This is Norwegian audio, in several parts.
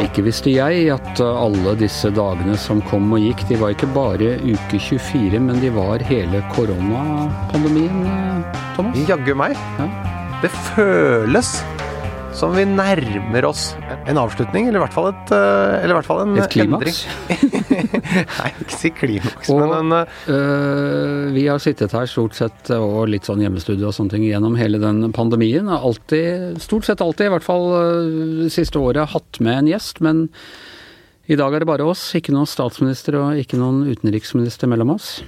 Ikke visste jeg at alle disse dagene som kom og gikk, de var ikke bare uke 24, men de var hele koronapandemien, eh, Thomas. Jaggu meg. Ja. Det føles som vi nærmer oss en avslutning, eller i hvert fall, et, eh, eller i hvert fall en Et klimaks. endring. Nei, ikke si klimaks, Og- men den, eh, Eh, vi har sittet her stort sett og litt sånn hjemmestudio og sånne ting gjennom hele den pandemien. Alltid, stort sett alltid, i hvert fall eh, det siste året, hatt med en gjest. Men i dag er det bare oss. Ikke noen statsminister og ikke noen utenriksminister mellom oss.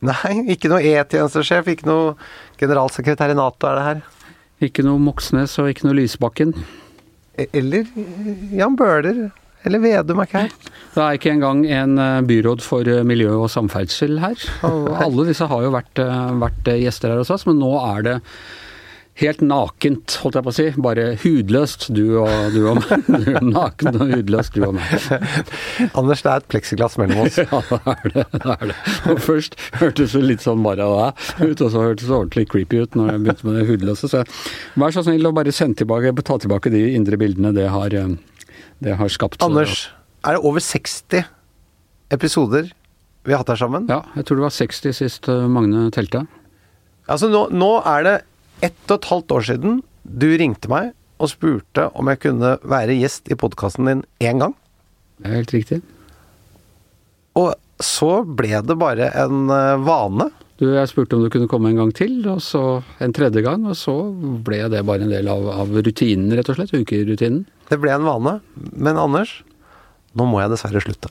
Nei, ikke noe E-tjenestesjef, ikke noe generalsekretær i Nato er det her. Ikke noe Moxnes og ikke noe Lysbakken. E- Eller eh, Jan Bøhler. Eller Vedum er ikke her. Det er ikke engang en eh, byråd for eh, miljø og samferdsel her. Og alle disse har jo vært, eh, vært gjester her hos oss, men nå er det helt nakent, holdt jeg på å si. Bare hudløst, du og, du og meg. Du er naken og hudløst, du og meg. Anders, det er et pleksiglass mellom oss. Ja, det er det. det, er det. Og først hørtes det litt sånn bare ut, og så hørtes det ordentlig creepy ut når jeg begynte med det hudløse. Så vær så snill å bare sende tilbake, ta tilbake de indre bildene det har, det har skapt. Anders, er det over 60 episoder vi har hatt her sammen? Ja, jeg tror det var 60 sist eh, Magne telte. Altså nå, nå er det ett og et halvt år siden du ringte meg og spurte om jeg kunne være gjest i podkasten din én gang. Det er helt riktig. Og så ble det bare en eh, vane. Du, jeg spurte om du kunne komme en gang til, og så en tredje gang, og så ble det bare en del av, av rutinen, rett og slett. Ukerutinen. Det ble en vane. Men Anders, nå må jeg dessverre slutte.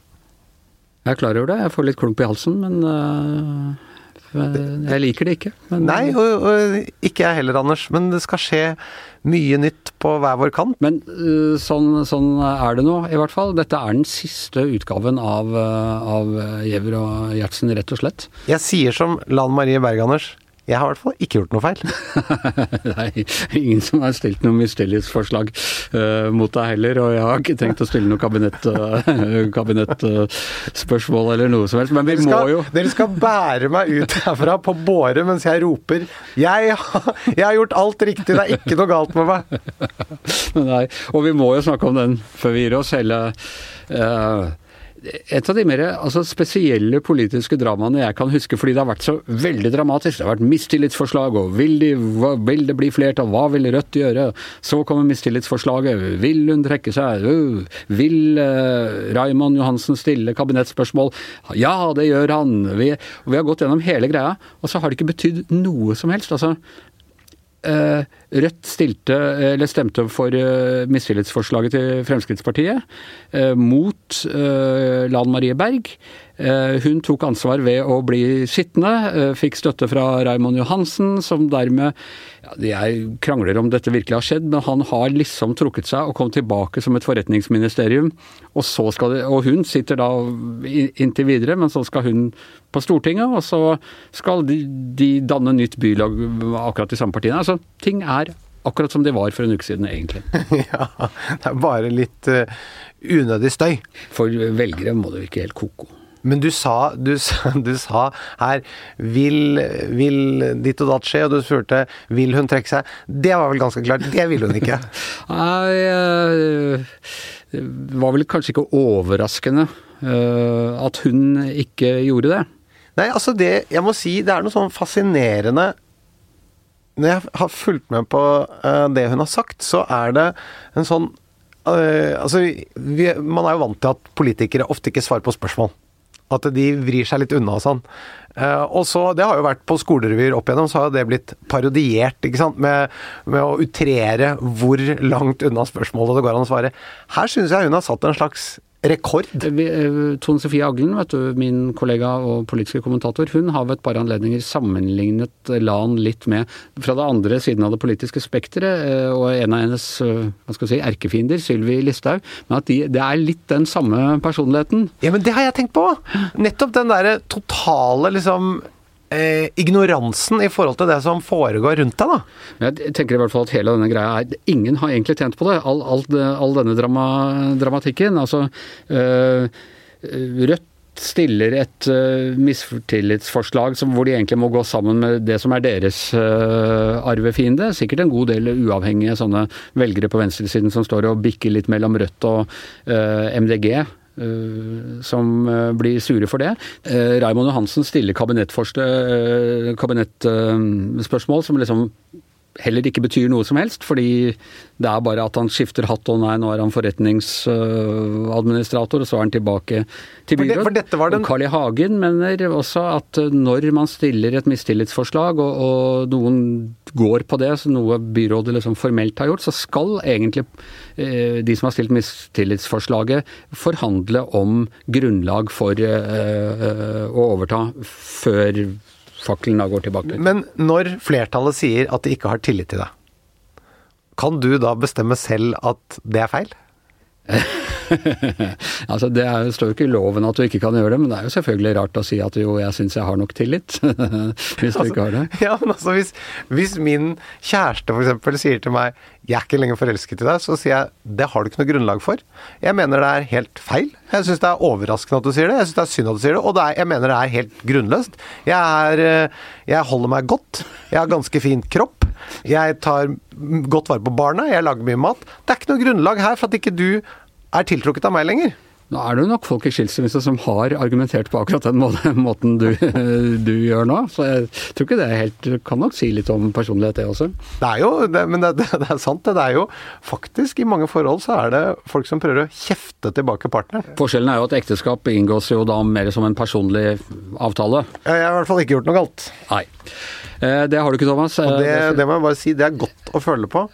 Jeg er klar over det. Jeg får litt klump i halsen, men øh, jeg liker det ikke. Men, Nei, og, og ikke jeg heller, Anders. Men det skal skje mye nytt på hver vår kant. Men øh, sånn, sånn er det nå, i hvert fall. Dette er den siste utgaven av, øh, av Giæver og Gjertsen, rett og slett. Jeg sier som Lan Marie Berg, Anders. Jeg har i hvert fall ikke gjort noe feil. Nei, ingen som har stilt noe mistillitsforslag uh, mot deg heller, og jeg har ikke tenkt å stille noe kabinettspørsmål kabinett, uh, eller noe som helst. Men vi skal, må jo dere skal bære meg ut herfra på båre mens jeg roper jeg, 'Jeg har gjort alt riktig, det er ikke noe galt med meg'. Nei, og vi må jo snakke om den før vi gir oss. Hele eh, et av de mer altså, spesielle politiske dramaene jeg kan huske, fordi det har vært så veldig dramatisk. Det har vært mistillitsforslag, og vil, de, hva, vil det bli flertall? Hva vil Rødt gjøre? Så kommer mistillitsforslaget. Vil hun trekke seg? Øh, vil uh, Raymond Johansen stille kabinettspørsmål? Ja, det gjør han. Vi, og vi har gått gjennom hele greia, og så har det ikke betydd noe som helst. altså Rødt stilte, eller stemte for eh, mistillitsforslaget til Fremskrittspartiet eh, mot eh, Lan Marie Berg. Eh, hun tok ansvar ved å bli sittende, eh, fikk støtte fra Raymond Johansen, som dermed ja, Jeg krangler om dette virkelig har skjedd, men han har liksom trukket seg og kom tilbake som et forretningsministerium. Og, så skal det, og hun sitter da inntil videre, men så skal hun på Stortinget, og så skal de, de danne nytt bylag akkurat de samme partiene. Altså, ting er akkurat som de var for en uke siden, egentlig. ja, det er bare litt uh, unødig støy. For velgere må det virke helt ko-ko. Men du sa, du, du sa her vil, vil ditt og datt skje, og du spurte vil hun trekke seg. Det var vel ganske klart. Det ville hun ikke. Nei, eh, det var vel kanskje ikke overraskende eh, at hun ikke gjorde det. Nei, altså det Jeg må si det er noe sånn fascinerende Når jeg har fulgt med på eh, det hun har sagt, så er det en sånn Altså, vi, man er jo vant til at politikere ofte ikke svarer på spørsmål. At de vrir seg litt unna og sånn. Eh, og så, Det har jo vært på skolerevyer opp igjennom, så har det blitt parodiert ikke sant? Med, med å utrere hvor langt unna spørsmålet det går an å svare. Her syns jeg hun har satt en slags rekord. Eh, Tone Sofie Aglen, vet du, min kollega og politiske kommentator, hun har ved et par anledninger sammenlignet LAN litt med fra det andre siden av det politiske spekteret, eh, og en av hennes eh, hva skal jeg si, erkefiender, Sylvi Listhaug, men at de, det er litt den samme personligheten. Ja, men det har jeg tenkt på! Nettopp den derre totale liksom eh, ignoransen i forhold til det som foregår rundt deg, da. Jeg tenker i hvert fall at hele denne greia er Ingen har egentlig tjent på det. All, all, all denne drama, dramatikken. Altså øh, Rødt stiller et uh, mistillitsforslag som, hvor de egentlig må gå sammen med det som er deres uh, arvefiende. Sikkert en god del uavhengige sånne velgere på venstresiden som står og bikker litt mellom Rødt og uh, MDG. Som blir sure for det. Raymond Johansen stiller kabinettspørsmål som liksom heller ikke betyr noe som helst, fordi det er bare at han skifter hatt og nei, nå er han forretningsadministrator, og så er han tilbake til byråd. For det, for den... Carl I. Hagen mener også at når man stiller et mistillitsforslag, og, og noen går på det, så noe byrådet liksom formelt har gjort, så skal egentlig eh, de som har stilt mistillitsforslaget, forhandle om grunnlag for eh, å overta før fakkelen da går tilbake. Men når flertallet sier at de ikke har tillit til deg, kan du da bestemme selv at det er feil? altså Det er, står jo ikke i loven at du ikke kan gjøre det, men det er jo selvfølgelig rart å si at jo, jeg syns jeg har nok tillit. hvis du ikke har det. Ja, men altså hvis, hvis min kjæreste f.eks. sier til meg 'jeg er ikke lenger forelsket i deg', så sier jeg 'det har du ikke noe grunnlag for'. Jeg mener det er helt feil. Jeg syns det er overraskende at du sier det, jeg syns det er synd at du sier det, og det er, jeg mener det er helt grunnløst. Jeg, er, eh, jeg holder meg godt, jeg har ganske fin kropp. Jeg tar godt vare på barna, jeg lager mye mat. Det er ikke noe grunnlag her for at ikke du er tiltrukket av meg lenger. Nå er det jo nok folk i skilsmisse som har argumentert på akkurat den måten du, du, gjør nå. Så jeg tror ikke det er helt Kan nok si litt om personlighet, det også. Det er jo, det, men det, det, er sant det. Det er jo faktisk i mange forhold så er det folk som prøver å kjefte tilbake partneren. Forskjellen er jo at ekteskap inngås jo da mer som en personlig avtale. Jeg har i hvert fall ikke gjort noe galt. Nei. Eh, det har du ikke, Thomas. Og det, det må jeg bare si, det er godt å føle på.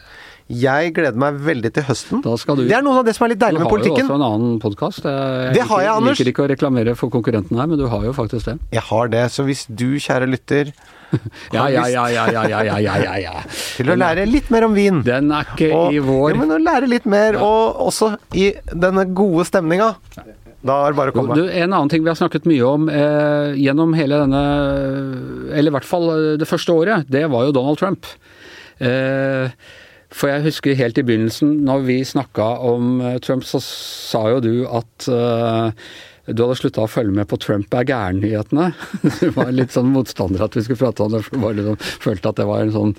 Jeg gleder meg veldig til høsten. Du, det er noe av det som er litt deilig med politikken. Du har jo også en annen podkast. Det har jeg, Anders. Liker ikke å reklamere for konkurrenten her, men du har jo faktisk det. Jeg har det. Så hvis du, kjære lytter ja, ja, ja, ja, ja, ja, ja, ja, ja. Til å lære litt mer om vin. Den er ikke og, i vår Ja, men å lære litt mer, og også i denne gode stemninga. Da er det bare å komme. Du, en annen ting vi har snakket mye om eh, gjennom hele denne Eller i hvert fall det første året, det var jo Donald Trump. Eh, for jeg husker helt i begynnelsen, når vi snakka om eh, Trump, så sa jo du at uh, du hadde slutta å følge med på Trump er gæren-nyhetene. Du var litt sånn motstander at vi skulle prate om det, for du liksom, følte at det var en sånn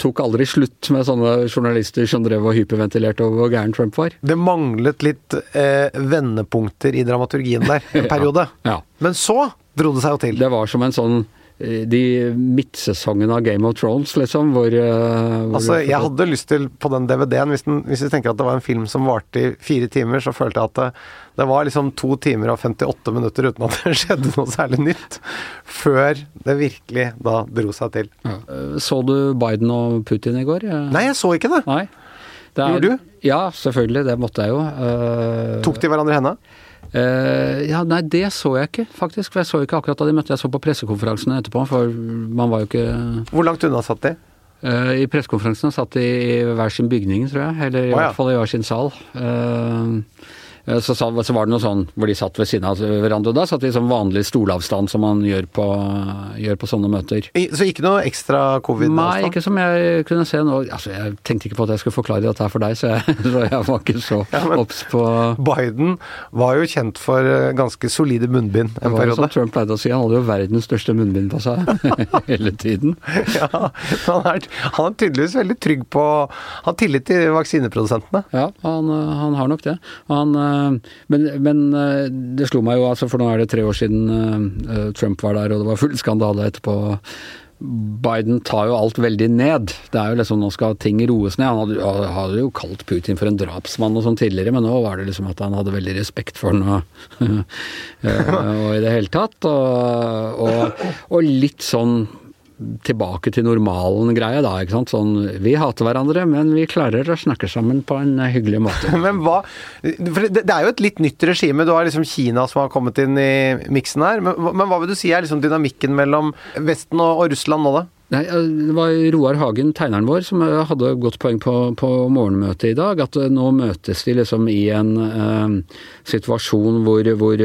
Tok aldri slutt med sånne journalister som drev og hyperventilerte over hvor gæren Trump var. Det manglet litt eh, vendepunkter i dramaturgien der en periode. ja, ja. Men så dro det seg jo til. Det var som en sånn de midtsesongene av Game of Thrones, liksom, hvor, uh, hvor Altså, jeg hadde lyst til, på den DVD-en, hvis, hvis, du tenker at det var en film som varte i fire timer, så følte jeg at det, det, var liksom to timer og 58 minutter uten at det skjedde noe særlig nytt. Før det virkelig da dro seg til. Ja. Eh, så du Biden og Putin i går? Nei, jeg så ikke det. Nei. det er, Gjorde du? Ja, selvfølgelig. Det måtte jeg jo. Tok de hverandre i hendene? Uh, ja, nei, det så jeg ikke, faktisk. For jeg så ikke akkurat da de møtte. Jeg så på pressekonferansene etterpå, for man var jo ikke Hvor langt unna satt de? Uh, I pressekonferansene satt de i hver sin bygning, tror jeg. Eller i oh, ja. hvert fall i hver sin sal. Uh, så, så, var det noe sånn hvor de satt ved siden av hverandre. Og da satt vi sånn vanlig stolavstand som man gjør på, gjør på sånne møter. Så ikke noe ekstra covid? Nei, ikke som jeg kunne se nå. Altså, jeg tenkte ikke på at jeg skulle forklare dette her for deg, så jeg, så jeg var ikke så ja, obs på Biden var jo kjent for eh, ganske solide munnbind en periode. Det var jo Som Trump pleide å si, han hadde jo verdens største munnbind på seg hele tiden. ja, han er, han er tydeligvis veldig trygg på Han har tillit til vaksineprodusentene. Ja, han, han har nok det. Han Eh, men, men, eh, det slo meg jo, altså, for nå er det tre år siden eh, Trump var der og det var full skandale etterpå. Biden tar jo alt veldig ned. Det er jo liksom Nå skal ting roes ned. Han hadde, hadde jo kalt Putin for en drapsmann og sånn tidligere, men nå var det liksom at han hadde veldig respekt for ham og, og i det hele tatt. Og, og, og litt sånn tilbake til normalen-greia, da. ikke sant? Sånn, vi hater hverandre, men vi klarer å snakke sammen på en hyggelig måte. men hva For det er jo et litt nytt regime. Du har liksom Kina som har kommet inn i miksen her. Men, men hva vil du si er liksom dynamikken mellom Vesten og, og Russland nå, da? Nei, eh, Det var Roar Hagen, tegneren vår, som eh, hadde godt poeng på, på morgenmøtet i dag. At eh, nå møtes de liksom i en eh, situasjon hvor, hvor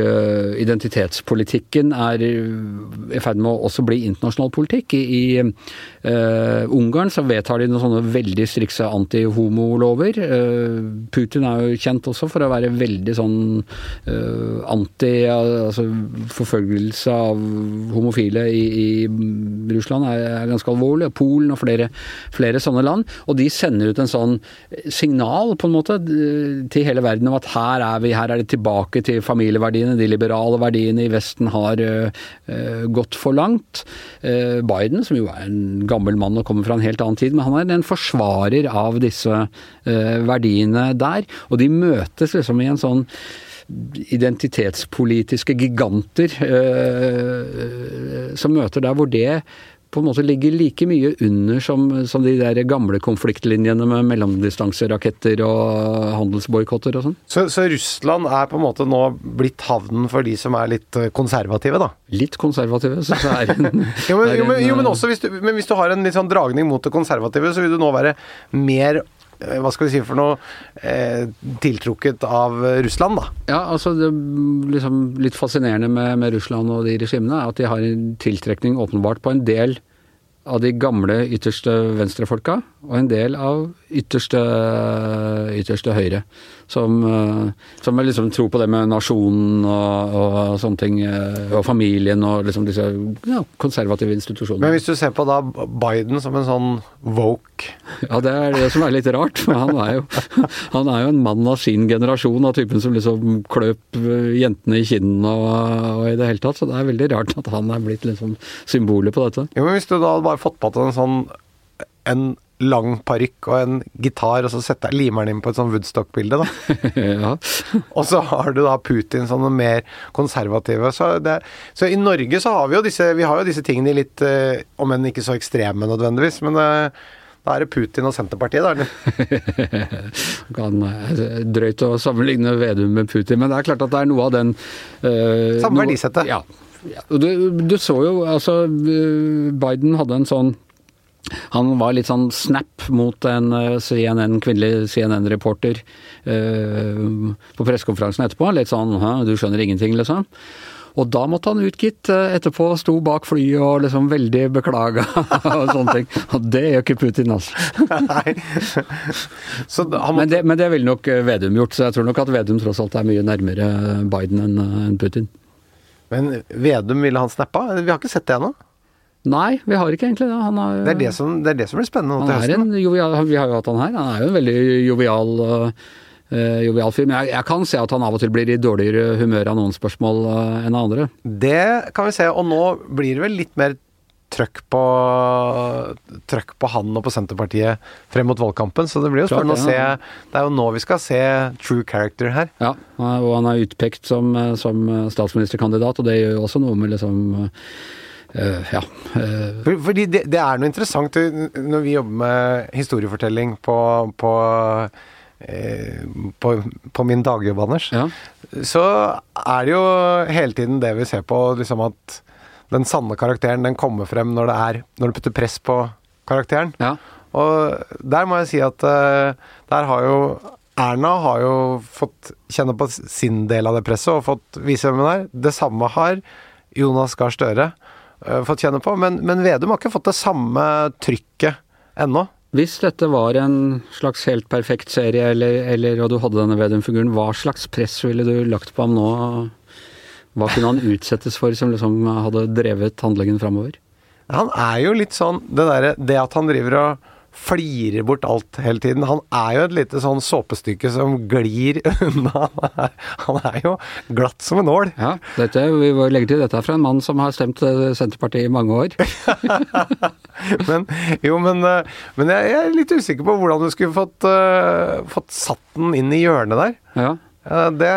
identitetspolitikken er i ferd med å også bli internasjonal politikk. I, i eh, Ungarn så vedtar de noen sånne veldig strikse antihomolover. Uh, Putin er jo kjent også for å være veldig sånn uh, anti altså forfølgelse av homofile i, i Russland er, er ganske alvorlig. og Polen og flere, flere sånne land. Og de sender ut en sånn signal på en måte til hele verden om at her er vi, her er det tilbake til familieverdiene. De liberale verdiene i Vesten har uh, gått for langt. Uh, Biden, som jo er en gammel mann og kommer fra en helt annen tid, men han er en forsvarer av disse uh, verdiene der. Og de møtes liksom i en sånn identitetspolitiske giganter som møter der hvor det på en måte ligger like mye under som, som de der gamle konfliktlinjene med mellomdistanseraketter og handelsboikotter og sånn. Så, så, Russland er på en måte nå blitt havnen for de som er litt konservative, da? Litt konservative, så det er en, jo, men, jo, men, jo, men også hvis du, men hvis du har en litt sånn dragning mot det konservative, så vil du nå være mer hva skal vi si for noe eh, tiltrukket av Russland, da? Ja, altså det liksom litt fascinerende med, med Russland og de regimene er at de har en tiltrekning åpenbart på en del av de gamle ytterste venstrefolka, og en del av ytterste, ytterste høyre. Som, som liksom tror på det med nasjonen og, og sånne ting, og familien og liksom disse ja, konservative institusjonene. Men hvis du ser på da Biden som en sånn woke Ja, det er det som er litt rart. For han er jo, han er jo en mann av sin generasjon, av typen som liksom kløp jentene i kinnene og, og i det hele tatt. Så det er veldig rart at han er blitt liksom symbolet på dette. Jo, men hvis du da bare fått på deg en sånn en lang parykk og en gitar, og så setter, limer den inn på et sånn Woodstock-bilde, da. ja. og så har du da Putin sånne mer konservative. Så, det, så, i Norge så har vi jo disse, vi har jo disse tingene litt, eh, om enn ikke så ekstreme nødvendigvis, men eh, da er det Putin og Senterpartiet, da, kan eh, drøyt å sammenligne Vedum med Putin, men det er klart at det er noe av den uh, Samme verdisettet. Ja. Ja. Du, du så jo, altså Biden hadde en sånn han var litt sånn snap mot en CNN, kvinnelig CNN-reporter uh, på pressekonferansen etterpå. Litt sånn 'du skjønner ingenting', liksom. Og da måtte han ut, gitt, etterpå. Sto bak flyet og liksom veldig beklaga og sånne ting. Og det gjør ikke Putin, altså. Nei. Måtte... men, det, men det ville nok Vedum gjort, så jeg tror nok at Vedum tross alt er mye nærmere Biden enn Putin. Men Vedum, ville han snappa? Vi har ikke sett det ennå. Nei, vi har ikke egentlig det. Har, det, er det, som, det, er det som blir spennende til høsten. Jovial, vi har jo hatt han her. Han er jo en veldig jovial, uh, jovial fyr. Men jeg, jeg, kan se at han av og til blir i dårligere humør av noen spørsmål uh, enn av andre. Det kan vi se, og nå blir det vel litt mer trøkk på, trøkk på han og på Senterpartiet frem mot valgkampen. Så det blir jo spennende å se. Det er jo nå vi skal se true character her. Ja, og han er utpekt som, som statsministerkandidat, og det gjør jo også noe med liksom Uh, ja. Uh, Fordi det, det, er noe interessant når vi jobber med historiefortelling på, på, uh, på, på min dagjobb, Anders. Ja. Så er det jo hele tiden det vi ser på, liksom at den sanne karakteren den kommer frem når det er Når du putter press på karakteren. Ja. Og der må jeg si at der har jo Erna har jo fått kjenne på sin del av det presset og fått vise hvem hun er. Det samme har Jonas Gahr Støre. Eh, fått kjenne på. Men, men, Vedum har ikke fått det samme trykket ennå. Hvis dette var en slags helt perfekt serie, eller, eller og du hadde denne Vedum-figuren, hva slags press ville du lagt på ham nå? Hva kunne han utsettes for som liksom hadde drevet handlingen framover? Han er jo litt sånn Det derre Det at han driver og flirer bort alt hele tiden. Han er jo et lite sånn såpestykke som glir unna. Han er jo glatt som en nål. Ja, dette, vi legger legge til dette er fra en mann som har stemt eh, Senterpartiet i mange år. men, jo, men, eh, men, jeg er litt usikker på hvordan du skulle fått, uh, fått satt den inn i hjørnet der. Ja. Ja det...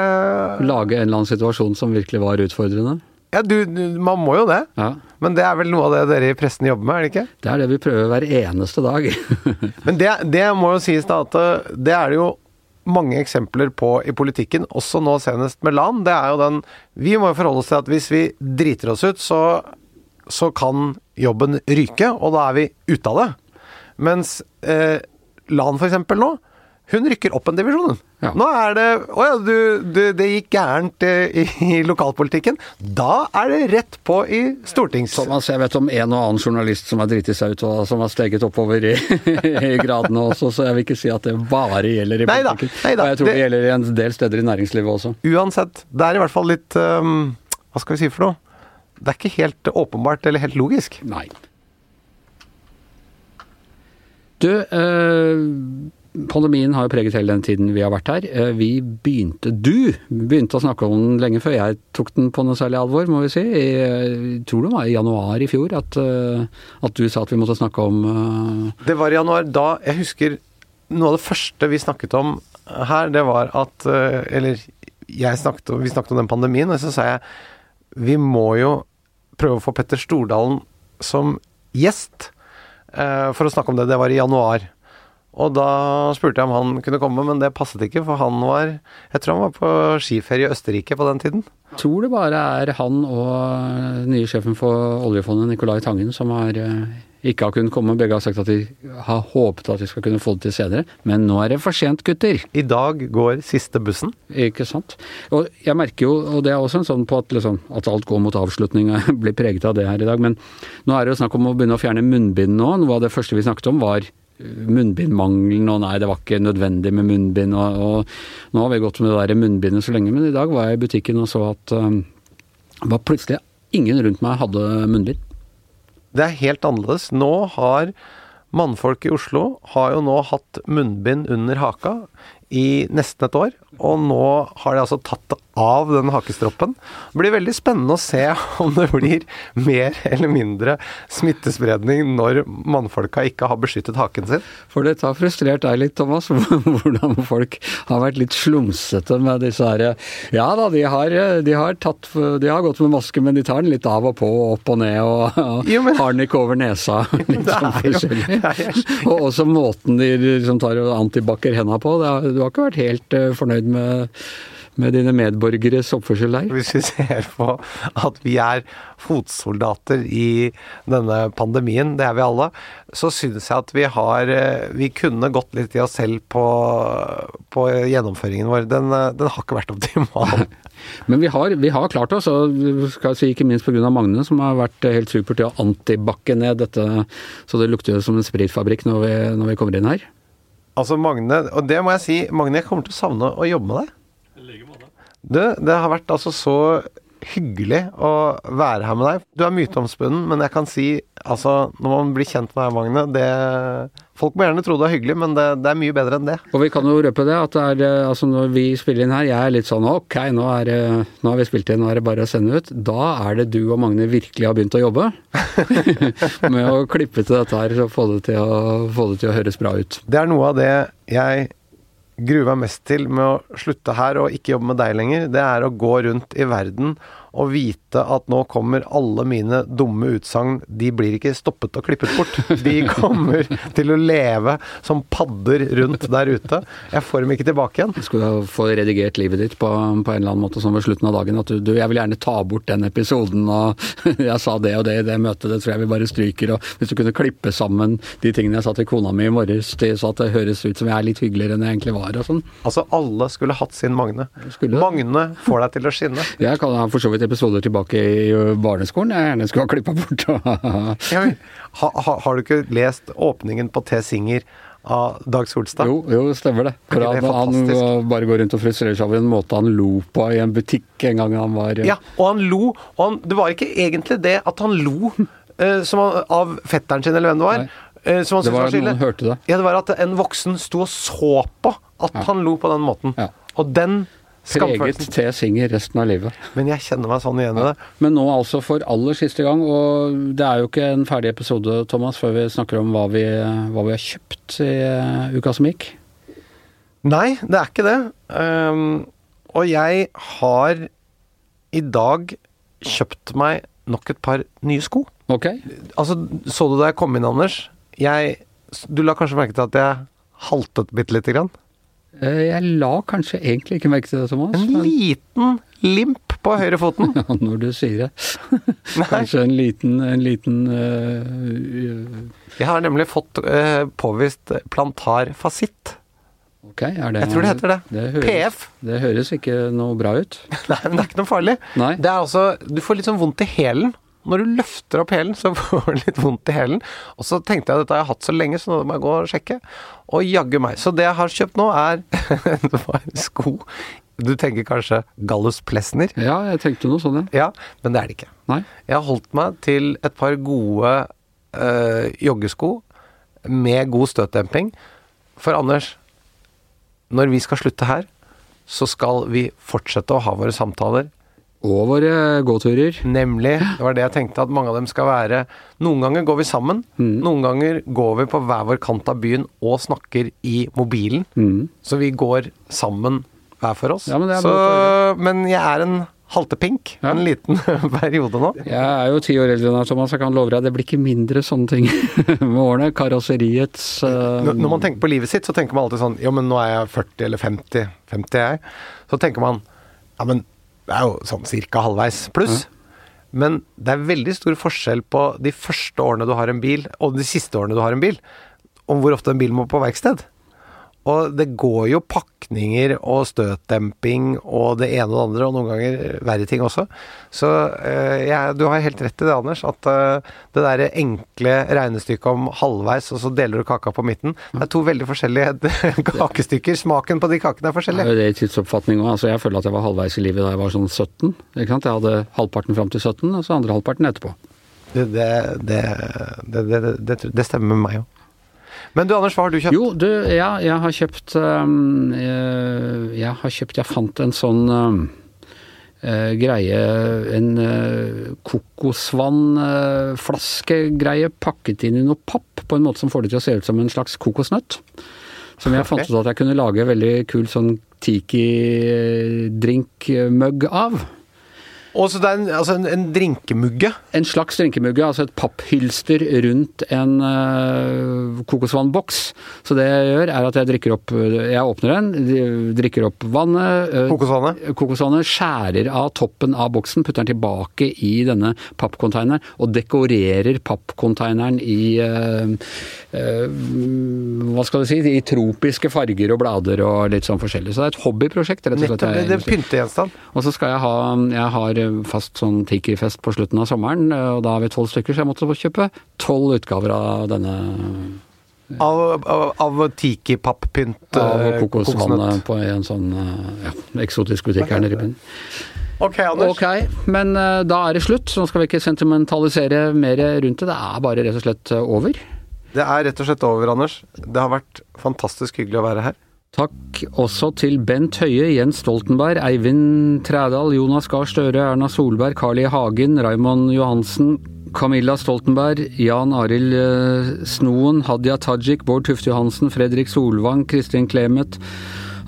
Lage en eller annen situasjon som virkelig var utfordrende. Ja, du, man må jo det. Ja. Men det er vel noe av det dere i pressen jobber med, er det ikke? Det er det vi prøver hver eneste dag. Men det, det, må jo sies da at eh, det er det jo mange eksempler på i politikken, også nå senest med LAN. Det er jo den Vi må jo forholde oss til at hvis vi driter oss ut, så så kan jobben ryke, og da er vi ute av det. Mens eh, Lan eksempel nå, hun rykker opp en divisjon. Ja. Nå er det Å ja, du, du, det gikk gærent eh, i, i lokalpolitikken. Da er det rett på i stortings... Thomas, jeg vet om en og annen journalist som har driti seg ut, og som har steget oppover i, i gradene også, så jeg vil ikke si at det bare gjelder i Neida, politikken. neida, og jeg tror det, det- gjelder i en del steder i næringslivet også. Uansett, det er i hvert fall litt um, Hva skal vi si for noe? Det er ikke helt åpenbart eller helt logisk. Nei. Du, eh, pandemien har jo preget hele den tiden vi har vært her. Eh, vi begynte, du begynte å snakke om den lenge før jeg tok den på noe særlig alvor, må vi si. Jeg tror det var i januar i fjor at, eh, at du sa at vi måtte snakke om uh... Det var i januar. Da Jeg husker noe av det første vi snakket om her, det var at eh, Eller jeg snakket, vi snakket om den pandemien, og så sa jeg vi må jo prøve å få Petter Stordalen som gjest eh, for å snakke om det. Det var i januar. Og da spurte jeg om han kunne komme, men det passet ikke, for han var Jeg tror han var på skiferie i Østerrike på den tiden. Jeg tror det bare er han og nye sjefen for oljefondet, Nicolai Tangen, som har, eh, ikke har kunnet komme. Begge har sagt at de har håpet at de skal kunne få det til senere. Men nå er det for sent, gutter. I dag går siste bussen. Ikke sant. Og jeg merker jo, og det er også en sånn på at, liksom, at alt går mot avslutning, blir preget av det her i dag, men nå er det jo snakk om å begynne å fjerne munnbind nå. Noe av det første vi snakket om var munnbindmangelen, og nei, det var ikke nødvendig med munnbind, og, og nå har vi gått med det der munnbindet så lenge, men i dag var jeg i butikken og så at um, var plutselig ingen rundt meg hadde munnbind. Det er helt annerledes. Nå har mannfolk i Oslo har jo nå hatt munnbind under haka i nesten et år, og nå har de altså tatt det av den hakestroppen. Det blir veldig spennende å se om det blir mer eller mindre smittespredning når mannfolka ikke har beskyttet haken sin. For dette har frustrert deg litt, Thomas, hvordan folk har vært litt slumsete med disse her Ja da, de har, de har, tatt, de har gått med maske, men de tar den litt av og på, opp og ned, og, og Jo, men- har den ikke over nesa. Litt sånn forskjellig. Og også måten de liksom tar og antibac-er henda på. Du har ikke vært helt eh, fornøyd med, med dine medborgeres oppførsel der? Hvis vi ser på at vi er fotsoldater i denne pandemien, det er vi alle, så syns jeg at vi har eh, Vi kunne gått litt i oss selv på, på gjennomføringen vår. Den, eh, den har ikke vært optimal. Men vi har, vi har klart oss, og skal jeg si ikke minst pga. Magne, som har vært helt super til å antibakke ned dette, så det lukter jo som en spritfabrikk når vi, når vi kommer inn her. Altså Magne, og det må jeg si, Magne, jeg kommer til å savne å jobbe med deg. Du, det har vært altså så hyggelig å være her med deg. Du er myteomspunnen, men jeg kan si altså Når man blir kjent med deg, Magne det, Folk må gjerne tro det er hyggelig, men det, det er mye bedre enn det. Og vi kan jo røpe det, at det er, eh, altså når vi spiller inn her, jeg er litt sånn ok, nå, er, nå har vi spilt inn, nå er det bare å sende ut. Da er det du og Magne virkelig har begynt å jobbe med å klippe til dette her og få det til å, få det til å høres bra ut. Det er noe av det jeg gruer meg mest til med å slutte her og ikke jobbe med deg lenger. Det er å gå rundt i verden og vite at nå kommer alle mine dumme utsagn De blir ikke stoppet og klippet bort. De kommer til å leve som padder rundt der ute. Jeg får dem ikke tilbake igjen. Du skulle få redigert livet ditt på, på en eller annen måte sånn ved slutten av dagen. At du, du, jeg vil gjerne ta bort den episoden, og jeg sa det og det i det møtet, det tror jeg vi bare stryker. Og hvis du kunne klippe sammen de tingene jeg sa til kona mi i morges, så at det høres ut som jeg er litt hyggeligere enn jeg egentlig var og sånn. Altså, alle skulle hatt sin Magne. Skulle. Magne får deg til å skinne. Jeg kan for så vidt episoder tilbake i barneskolen jeg gjerne skulle ha klippa bort. Ja, men, ha, ha, har du ikke lest åpningen på T. Singer av Dag Solstad? Jo, jo, stemmer det. For det han, han bare går rundt og frustrerer seg over en måte han lo på i en butikk en gang han var Ja, og han lo. Og han, det var ikke egentlig det at han lo uh, som han, av fetteren sin, eller hvem det var. Nei. eh, Det var, var noen hørte det. Ja, det var at en voksen sto og så på at han lo på den måten. Ja. Og den Preget til T. Singer resten av livet. Men jeg kjenner meg sånn igjen i det. Men nå altså for aller siste gang, og det er jo ikke en ferdig episode, Thomas, før vi snakker om hva vi, hva vi har kjøpt i eh, uka som gikk. Nei, det er ikke det. Um, og jeg har i dag kjøpt meg nok et par nye sko. Ok? Altså, så du da jeg kom inn, Anders? Jeg, du la kanskje merke til at jeg haltet bitte lite grann? Eh, Jeg la kanskje egentlig ikke merke til det, Thomas. En men- liten limp på høyrefoten. Ja, når du sier det. Kanskje en liten, en liten uh... Jeg har nemlig fått uh, påvist plantar fasitt. Ok, er det Jeg tror det heter det. det høres, PF. Det høres ikke noe bra ut. Nei, men det er ikke noe farlig. Nei. Det er også Du får litt sånn vondt i hælen. Når du løfter opp hælen, så får du litt vondt i hælen. Og så tenkte jeg at dette har jeg hatt så lenge, så nå må jeg gå og sjekke. Og jaggu meg. Så det jeg har kjøpt nå, er sko. Du tenker kanskje Gallus Plesner? Ja, jeg tenkte noe sånn, ja. Ja, men det er det ikke. Nei. Jeg har holdt meg til et par gode øh, joggesko med god støtdemping. For Anders, når vi skal slutte her, så skal vi fortsette å ha våre samtaler. Og våre gåturer. Nemlig, det var det jeg tenkte, at mange av dem skal være Noen ganger går vi sammen, Mm. noen ganger går vi på hver vår kant av byen og snakker i mobilen. Mm. Så vi går sammen hver for oss. Ja, men så, men jeg er en haltepink Ja. en liten periode nå. Jeg er jo ti år eldre enn deg, Thomas. Jeg kan love deg det blir ikke mindre sånne ting med årene. Karosseriets uh... Når når man tenker på livet sitt, så tenker man alltid sånn Jo, men nå er jeg 40 eller 50. 50 er jeg. Så tenker man Ja, men det er jo sånn cirka halvveis pluss. Men det er veldig stor forskjell på de første årene du har en bil, og de siste årene du har en bil, om hvor ofte en bil må på verksted. Og det går jo pakninger og støtdemping og det ene og det andre, og noen ganger verre ting også. Så eh, ja, du har helt rett i det, Anders, at eh, det derre enkle regnestykket om halvveis, og så deler du kaka på midten, det er to veldig forskjellige kakestykker. Smaken på de kakene er forskjellig. Det er jo det i tidsoppfatning òg. Altså, jeg føler at jeg var halvveis i livet da jeg var sånn 17. Ikke sant? Jeg hadde halvparten fram til 17, og så andre halvparten etterpå. Det, det, det, det, det, det, det stemmer med meg òg. Men du, Anders, hva har du kjøpt? Jo, du, ja, jeg har kjøpt um, jeg, jeg har kjøpt Jeg fant en sånn um, uh, greie En uh, kokosvannflaskegreie pakket inn i noe papp på en måte som får det til å se ut som en slags kokosnøtt. Som jeg fant ut at jeg kunne lage veldig kul sånn tiki-drink-mugg av. Og så det er en, altså en, en drinkemugge. En slags drinkemugge, altså et papphylster rundt en uh, kokosvannboks. Så det jeg gjør, er at jeg drikker opp Jeg åpner den, drikker opp vannet. Uh, Kokosvannet. kokosvannet, skjærer av toppen av boksen, putter den tilbake i denne pappkonteineren og dekorerer pappkonteineren i uh, Hva skal du si? I tropiske farger og blader og litt sånn forskjellig. Så det er et hobbyprosjekt, rett og slett. Nettopp. Det, er en pyntegjenstand. Og så skal jeg ha Jeg har fast sånn Tiki-fest på slutten av sommeren, og da har vi tolv stykker, så jeg måtte kjøpe tolv utgaver av denne Av, av, av tiki-pappynt. av eh, kokosvannet på en sånn ja, eksotisk butikk her nede i byen. Ok, Anders. Ok, men da er det slutt. Så nå skal vi ikke sentimentalisere mer rundt det. Det er bare rett og slett over. Det er rett og slett over, Anders. Det har vært fantastisk hyggelig å være her. Takk også til Bent Høie, Jens Stoltenberg, Eivind Trædal, Jonas Gahr Støre, Erna Solberg, Carl I. Hagen, Raymond Johansen, Camilla Stoltenberg, Jan Arild eh, Snoen, Hadia Tajik, Bård Tufte Johansen, Fredrik Solvang, Kristin Clemet,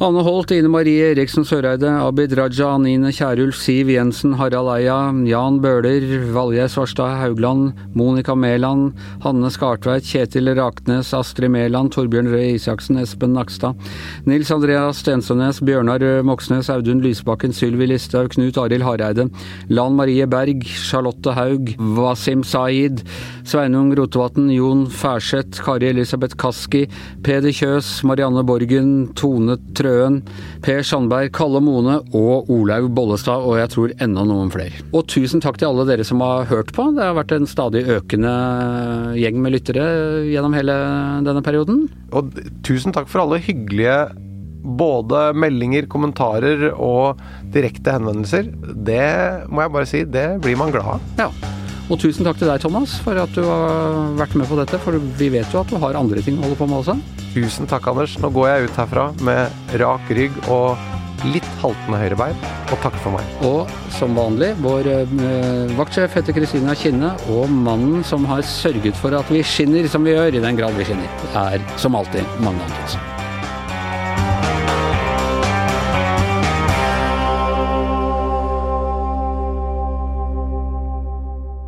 Anne Holt, Ine Marie Eriksen Søreide, Abid Raja, Anine Kierulf, Siv Jensen, Harald Eia, Jan Bøhler, Valje Svarstad Haugland, Monica Mæland, Hanne Skartveit, Kjetil Raknes, Astrid Mæland, Torbjørn Røe Isaksen, Espen Nakstad, Nils Andreas Stensønes, Bjørnar Moxnes, Audun Lysbakken, Sylvi Listhaug, Knut Arild Hareide, Lan Marie Berg, Charlotte Haug, Wasim Saeed, Sveinung Rotevatn, Jon Færseth, Kari Elisabeth Kaski, Peder Kjøs, Marianne Borgen, Tone Trøen, Per Sandberg, Kalle Mone og Olaug Bollestad, og jeg tror enda noen flere. Og tusen takk til alle dere som har hørt på. Det har vært en stadig økende gjeng med lyttere gjennom hele denne perioden. Og tusen takk for alle hyggelige både meldinger, kommentarer og direkte henvendelser. Det må jeg bare si, det blir man glad av. Ja. Og tusen takk til deg, Thomas, for at du har vært med på dette. For vi vet jo at du har andre ting å holde på med også. Tusen takk, Anders. Nå går jeg ut herfra med rak rygg og litt haltende høyrebein, og takk for meg. Og som vanlig, vår eh, vaktsjef heter Kristina Kinne, og mannen som har sørget for at vi skinner som vi gjør, i den grad vi skinner, er som alltid Magne Antonsen.